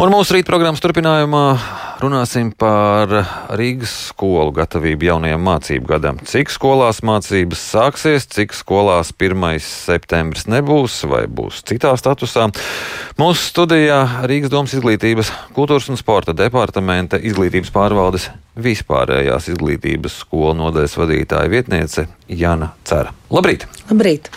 Un mūsu rīt programmas turpinājumā runāsim par Rīgas skolu gatavību jaunajam mācību gadam. Cik skolās mācības sāksies, cik skolās 1. septembris nebūs vai būs citā statusā. Mūsu studijā Rīgas domas izglītības, kultūras un sporta departamenta izglītības pārvaldes vispārējās izglītības skolu nodaļas vadītāja vietniece Jana Cera. Labrīt! Labrīt!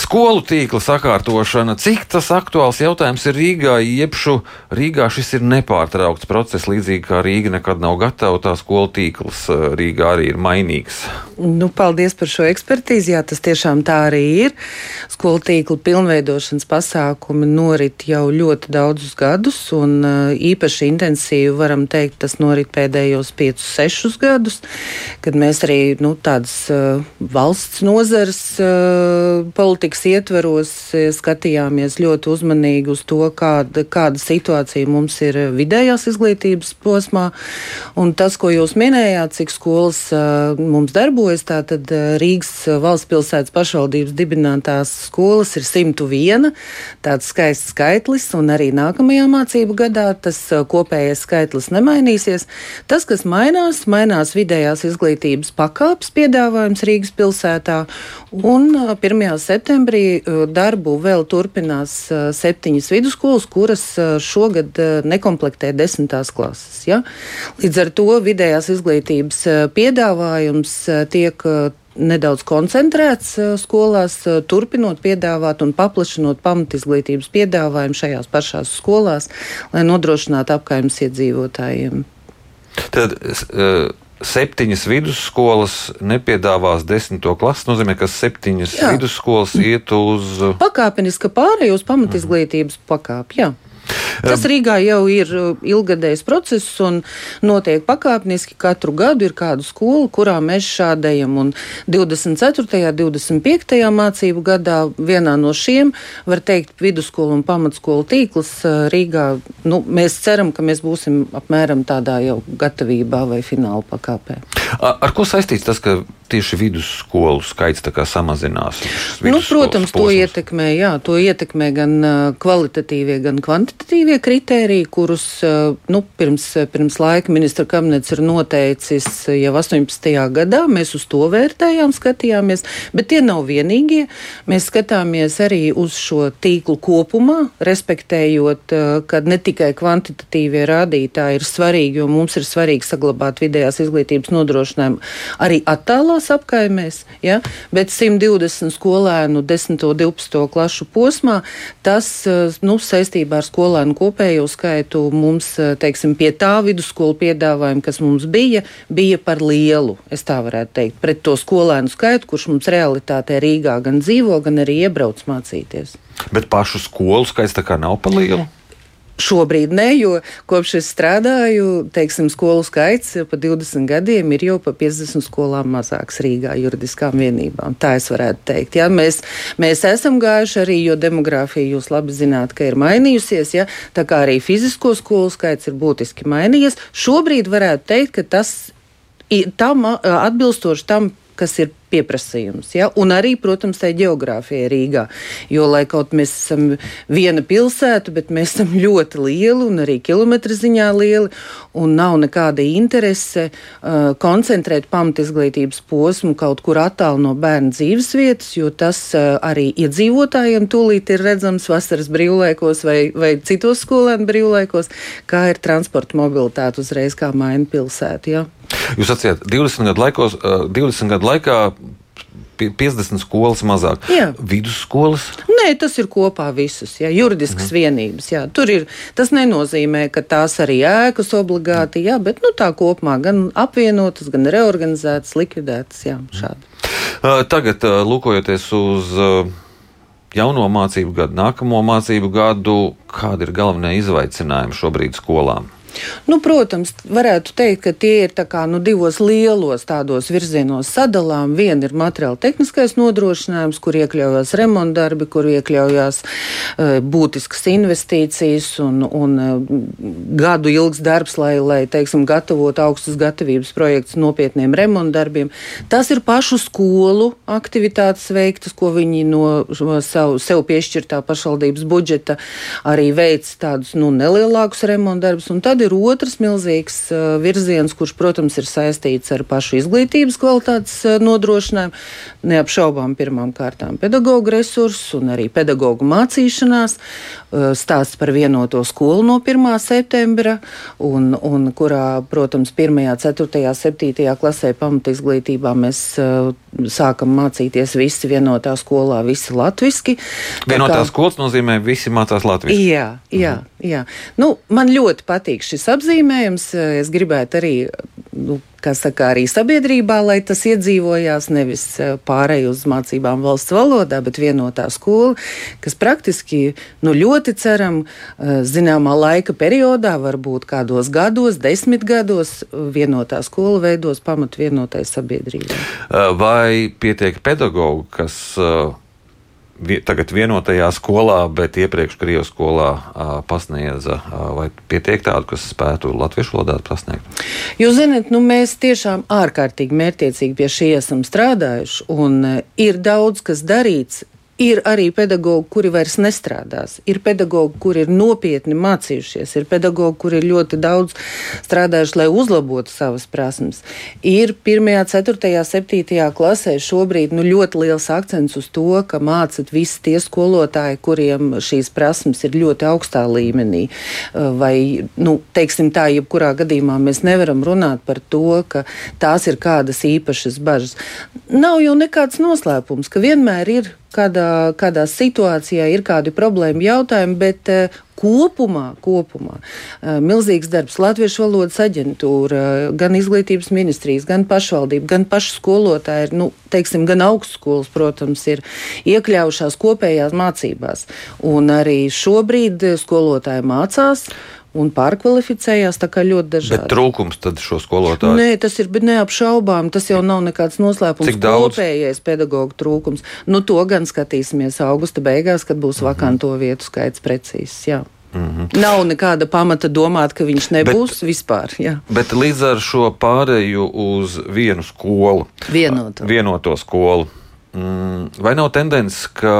Skolu tīkla sakārtošana, cik tas aktuāls jautājums ir Rīgā, iepšu Rīgā šis ir nepārtraukts process, līdzīgi kā Rīga nekad nav gatava, tā skolu tīkls eh, Rīgā arī ir mainīgs. Nu, paldies par šo ekspertīzi, jā, tas tiešām tā arī ir. Skolu tīkla pilnveidošanas pasākumi norit jau ļoti daudzus gadus, un eh, īpaši intensīvi varam teikt, tas norit pēdējos 5-6 gadus, kad mēs arī nu, tādas uh, valsts nozares uh, politikas ietveros skatījāmies ļoti uzmanīgi uz to, kāda, kāda situācija mums ir vidējās izglītības posmā. Un tas, ko jūs minējāt, cik skolas uh, mums darbojas, tātad Rīgas valsts pilsētas pašvaldības dibinātās skolas ir 101. Tāds skaists skaitlis, un arī nākamajā mācību gadā tas kopējais skaitlis nemainīsies. Tas, kas mainās, mainās vidējās izglītības pakāpes piedāvājums Rīgas pilsētā, un 1. septembrī darbu vēl turpinās septiņas vidusskolas, kuras šogad nekomplektē desmitās klases. Ja? Līdz ar to vidējās izglītības piedāvājums tiek nedaudz koncentrēts skolās, turpinot piedāvāt un paplašinot pamatizglītības piedāvājumu šajās pašās skolās, lai nodrošinātu apkaimes iedzīvotājiem. Tad, uh, septiņas vidusskolas nepiedāvās desmito klasi. Tas nozīmē, ka septiņas jā. vidusskolas iet uz. Pakāpeniski pārējai uz pamatizglītības pakāpi. Jā. Tas Rīgā jau ir uh, ilgadējs process un notiek pakāpeniski. Katru gadu ir kāda skola, kurā mēs šādējam. Un 24. un 25. mācību gadā vienā no šiem, var teikt, vidusskolu un pamatskolu tīkls uh, Rīgā. Nu, mēs ceram, ka mēs būsim apmēram tādā jau gatavībā vai fināla pakāpē. Ar, ar ko saistīts tas, ka tieši vidusskolu skaits samazinās? Nu, protams, to ietekmē, jā, to ietekmē gan kvalitatīvie, gan kvantitatīvie kritēriji, kurus nu, pirms, pirms laika ministra kabinets ir noteicis jau 18. gadā. Mēs uz to vērtējām, skatījāmies, bet tie nav vienīgie. Mēs skatāmies arī uz šo tīklu kopumā, respektējot, ka ne tikai kvantitatīvie rādītāji ir svarīgi, jo mums ir svarīgi saglabāt vidējās izglītības nodrošinājumu arī attālā lielās apkaimēs, ja, bet 120 skolēnu 10. un 12. klašu posmā, tas eh, nu, saistībā ar skolēnu kopējo skaitu mums, eh, teiksim, pie tā vidusskolu piedāvājuma, kas mums bija, bija par lielu, es tā varētu teikt, pret to skolēnu skaitu, kurš mums realitātē Rīgā gan dzīvo, gan arī iebrauc mācīties. Bet pašu skolu skaits tā kā nav par lielu? Šobrīd ne, jo kopš es strādāju, teiksim, skolu skaits pa 20 gadiem ir jau pa 50 skolām mazāks Rīgā juridiskām vienībām. Tā es varētu teikt. Ja? Mēs, mēs esam gājuši arī, jo demogrāfija jūs labi zināt, ka ir mainījusies, ja? tā kā arī fizisko skolu skaits ir būtiski mainījies. Šobrīd varētu teikt, ka tas tam atbilstoši tam, kas ir pieprasījums. Ja? Un arī, protams, tai geogrāfijai Rīgā. Jo, lai kaut mēs esam viena pilsēta, bet mēs esam ļoti lieli un arī kilometru ziņā lieli, un nav nekāda interese uh, koncentrēt pamatizglītības posmu kaut kur attālu no bērnu dzīves vietas, jo tas uh, arī iedzīvotājiem tūlīt ir redzams vasaras brīvlaikos vai, vai citos skolēnu brīvlaikos, kā ir transporta mobilitāte uzreiz kā maina pilsētu. Ja? Jūs sacījāt, 20 gadu, laikos, 20 gadu laikā 50 skolas mazāk. Jā. Vidusskolas? Nē, tas ir kopā visas, jā, juridiskas mhm. vienības. Jā. Tur ir, tas nenozīmē, ka tās arī ēkas obligāti, jā, bet nu, tā kopumā gan apvienotas, gan reorganizētas, likvidētas, jā, šādi. Tagad, lūkojoties uz jauno mācību gadu, nākamo mācību gadu, kādi ir galvenie izaicinājumi šobrīd skolām? Nu, protams, varētu teikt, ka tie ir kā, nu, divos lielos tādos virzienos sadalām. Viena ir materiāla tehniskais nodrošinājums, kur iekļaujas remontdarbi, kur iekļaujas uh, būtiskas investīcijas un, un uh, gadu ilgs darbs, lai, lai teiksim, gatavotu augstas gatavības projektus nopietniem remontdarbiem. Tas ir pašu skolu aktivitātes veiktas, ko viņi no savu, sev piešķirtā pašvaldības budžeta arī veic tādus nu, nelielākus remontdarbus. Un tad ir otrs milzīgs uh, virziens, kurš, protams, ir saistīts ar pašu izglītības kvalitātes uh, nodrošinājumu. Neapšaubām pirmām kārtām pedagoģu resursus un arī pedagoģu mācīšanās. Uh, stāsts par vienoto skolu no 1. septembra, un, un kurā, protams, 1., 4., 7. klasē pamatizglītībā mēs sākam mācīties visi vienotā skolā, visi latviski. Vienotā kā... skolas nozīmē, visi mācās latviski. Jā, jā, mhm. jā. Nu, man ļoti patīk šis apzīmējums. Es gribētu arī. Nu, kā saka, arī sabiedrībā, lai tas iedzīvojās nevis pārēj uz mācībām valsts valodā, bet vienotā skola, kas praktiski nu, ļoti ceram, zināmā laika periodā, varbūt kādos gados, desmit gados, vienotā skola veidos pamatu vienotai sabiedrībai. Vai pietiek pedagogu, kas tagad vienotajā skolā, bet iepriekš Krievijas skolā uh, pasniedza, uh, vai pietiek tādu, kas spētu latviešu valodā pasniegt? Jūs zināt, nu, mēs tiešām ārkārtīgi mērķiecīgi pie šī esam strādājuši, un uh, ir daudz kas darīts. Ir arī pedagoģi, kuri vairs nestrādās. Ir pedagoģi, kuri ir nopietni mācījušies, ir pedagoģi, kuri ir ļoti daudz strādājuši, lai uzlabotu savas prasmes. Ir 1, 4, 7 klasē šobrīd nu, ļoti liels akcents uz to, ka mācīt visi tie skolotāji, kuriem šīs prasmes ir ļoti augstā līmenī. Vai, nu, teiksim tā, jebkurā gadījumā mēs nevaram runāt par to, ka tās ir kādas īpašas bažas. Nav jau nekāds noslēpums, ka vienmēr ir kādā, kādā situācijā ir kādi problēma jautājumi, bet uh, kopumā, kopumā milzīgs darbs Latviešu valodas aģentūra, gan izglītības ministrijas, gan pašvaldība, gan paši skolotāji, nu, teiksim, gan augstskolas, protams, ir iekļaujušās kopējās mācībās. Un arī šobrīd skolotāji mācās un pārkvalificējās. Tā kā ļoti dažādi. Bet trūkums tad šo skolotāju? Nē, tas ir neapšaubām. Tas jau nav nekāds noslēpums. Cik daudz? Kopējais pedagoģa trūkums. Nu, to gan skatīsimies augusta beigās, kad būs mhm. vakanto vietu skaits precīzs. Jā. Mm -hmm. Nav nekāda pamata domāt, ka viņš nebūs bet, vispār. Jā. Bet līdz ar šo pāreju uz vienu skolu, vienoto, vienoto skolu, Mm, vai nav tendence, ka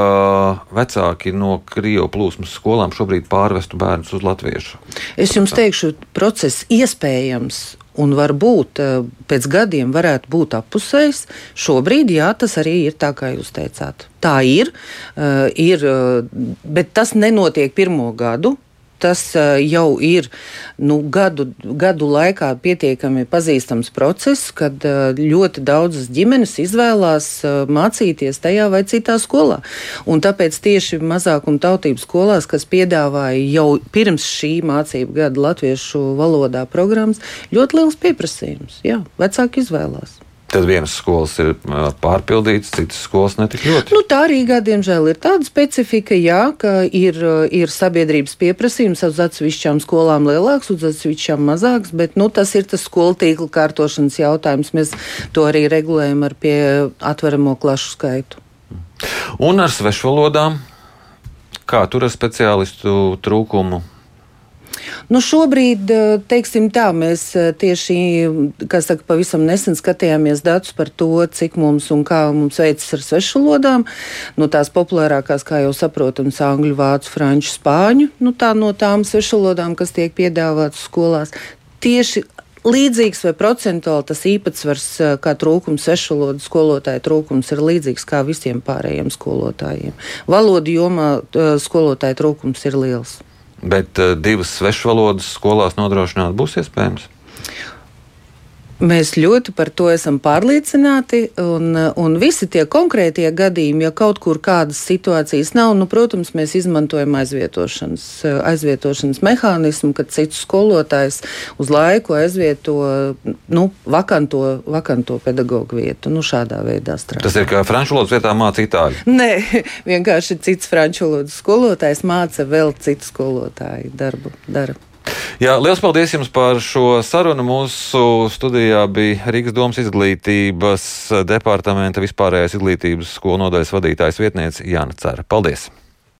vecāki no Krievijas plūsmas skolām šobrīd pārvestu bērnus uz latviešu? Es jums teikšu, process iespējams. Un varbūt eh, pēc gadiem varētu būt apusējs. Šobrīd, jā, tas arī ir tā, kā jūs teicāt. Tā ir, uh, ir uh, bet tas nenotiek pirmo gadu tas jau ir nu, gadu, gadu laikā pietiekami pazīstams process, kad ļoti daudzas ģimenes izvēlās mācīties tajā vai citā skolā. Un tāpēc tieši mazākuma tautības skolās, kas piedāvāja jau pirms šī mācību gada latviešu valodā programmas, ļoti liels pieprasījums. Jā, vecāki izvēlās. Tad vienas skolas ir pārpildītas, citas skolas netik ļoti. Nu, tā Rīgā, diemžēl, ir tāda specifika, jā, ka ir, ir sabiedrības pieprasījums uz atsevišķām skolām lielāks, uz atsevišķām mazāks, bet nu, tas ir tas skolu tīkla kārtošanas jautājums. Mēs to arī regulējam ar pie atveramo klašu skaitu. Un ar svešvalodām, kā tur ar speciālistu trūkumu Nu, šobrīd, eh, teiksim tā, mēs eh, tieši, kā saka, pavisam nesen skatījāmies datus par to, cik mums un kā mums veicas ar svešvalodām. Nu, tās populārākās, kā jau saprotams, angļu, vācu, franču, spāņu, nu, tā no tām svešvalodām, kas tiek piedāvātas skolās. Tieši līdzīgs vai procentuāli tas īpatsvars, eh, kā trūkums, svešvalodu skolotāju trūkums, ir līdzīgs kā visiem pārējiem skolotājiem. Valodu jomā skolotāju trūkums ir liels. Bet uh, divas svešvalodas skolās nodrošināt būs iespējams? Mēs ļoti par to esam pārliecināti, un, un visi tie konkrētie gadījumi, ja kaut kur kādas situācijas nav, nu, protams, mēs izmantojam aizvietošanas, aizvietošanas mehānismu, kad cits skolotājs uz laiku aizvieto nu, vakanto, vakanto pedagoģu vietu. Nu, šādā veidā strādā. Tas ir kā franču valodas vietā māca itāļu? Nē, vienkārši cits franču valodas skolotājs māca vēl citu skolotāju darbu. Dara. Jā, liels paldies jums par šo sarunu. Mūsu studijā bija Rīgas domas izglītības departamenta vispārējais izglītības skolu nodaļas vadītājs vietniece Jāna Cera. Paldies!